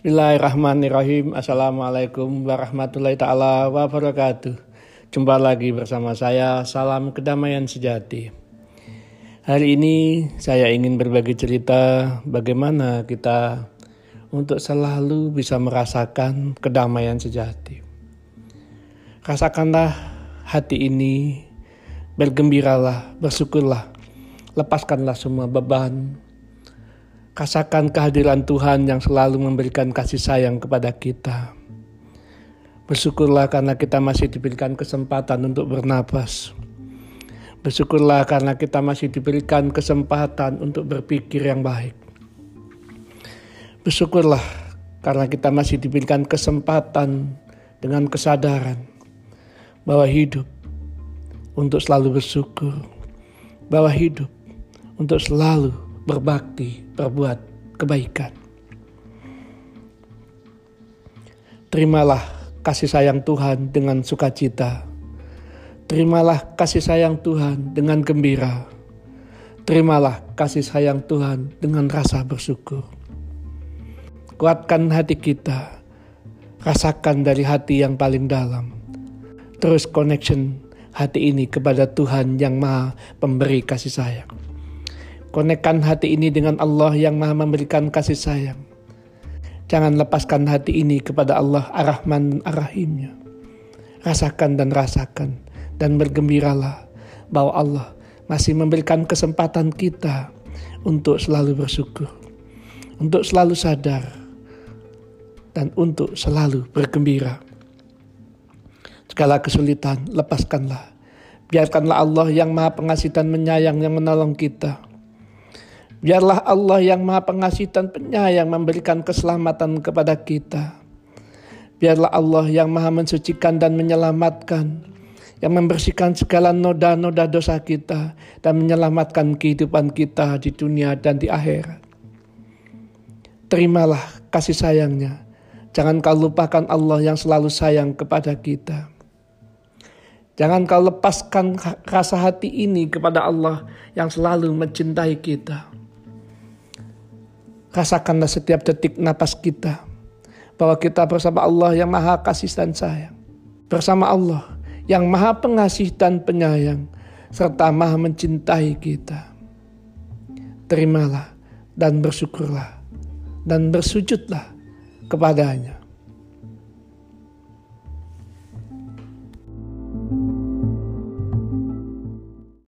Bismillahirrahmanirrahim. Assalamualaikum warahmatullahi taala wabarakatuh. Jumpa lagi bersama saya Salam Kedamaian Sejati. Hari ini saya ingin berbagi cerita bagaimana kita untuk selalu bisa merasakan kedamaian sejati. Rasakanlah hati ini, bergembiralah, bersyukurlah, lepaskanlah semua beban, Rasakan kehadiran Tuhan yang selalu memberikan kasih sayang kepada kita. Bersyukurlah karena kita masih diberikan kesempatan untuk bernapas. Bersyukurlah karena kita masih diberikan kesempatan untuk berpikir yang baik. Bersyukurlah karena kita masih diberikan kesempatan dengan kesadaran bahwa hidup untuk selalu bersyukur, bahwa hidup untuk selalu berbakti, berbuat kebaikan. Terimalah kasih sayang Tuhan dengan sukacita. Terimalah kasih sayang Tuhan dengan gembira. Terimalah kasih sayang Tuhan dengan rasa bersyukur. Kuatkan hati kita, rasakan dari hati yang paling dalam. Terus connection hati ini kepada Tuhan yang Maha Pemberi kasih sayang. Konekkan hati ini dengan Allah yang maha memberikan kasih sayang. Jangan lepaskan hati ini kepada Allah Ar-Rahman Ar-Rahimnya. Rasakan dan rasakan dan bergembiralah bahwa Allah masih memberikan kesempatan kita untuk selalu bersyukur, untuk selalu sadar, dan untuk selalu bergembira. Segala kesulitan, lepaskanlah. Biarkanlah Allah yang maha pengasih dan menyayang yang menolong kita Biarlah Allah yang maha pengasih dan penyayang memberikan keselamatan kepada kita. Biarlah Allah yang maha mensucikan dan menyelamatkan. Yang membersihkan segala noda-noda dosa kita. Dan menyelamatkan kehidupan kita di dunia dan di akhirat. Terimalah kasih sayangnya. Jangan kau lupakan Allah yang selalu sayang kepada kita. Jangan kau lepaskan rasa hati ini kepada Allah yang selalu mencintai kita. Rasakanlah setiap detik napas kita. Bahwa kita bersama Allah yang maha kasih dan sayang. Bersama Allah yang maha pengasih dan penyayang. Serta maha mencintai kita. Terimalah dan bersyukurlah. Dan bersujudlah kepadanya.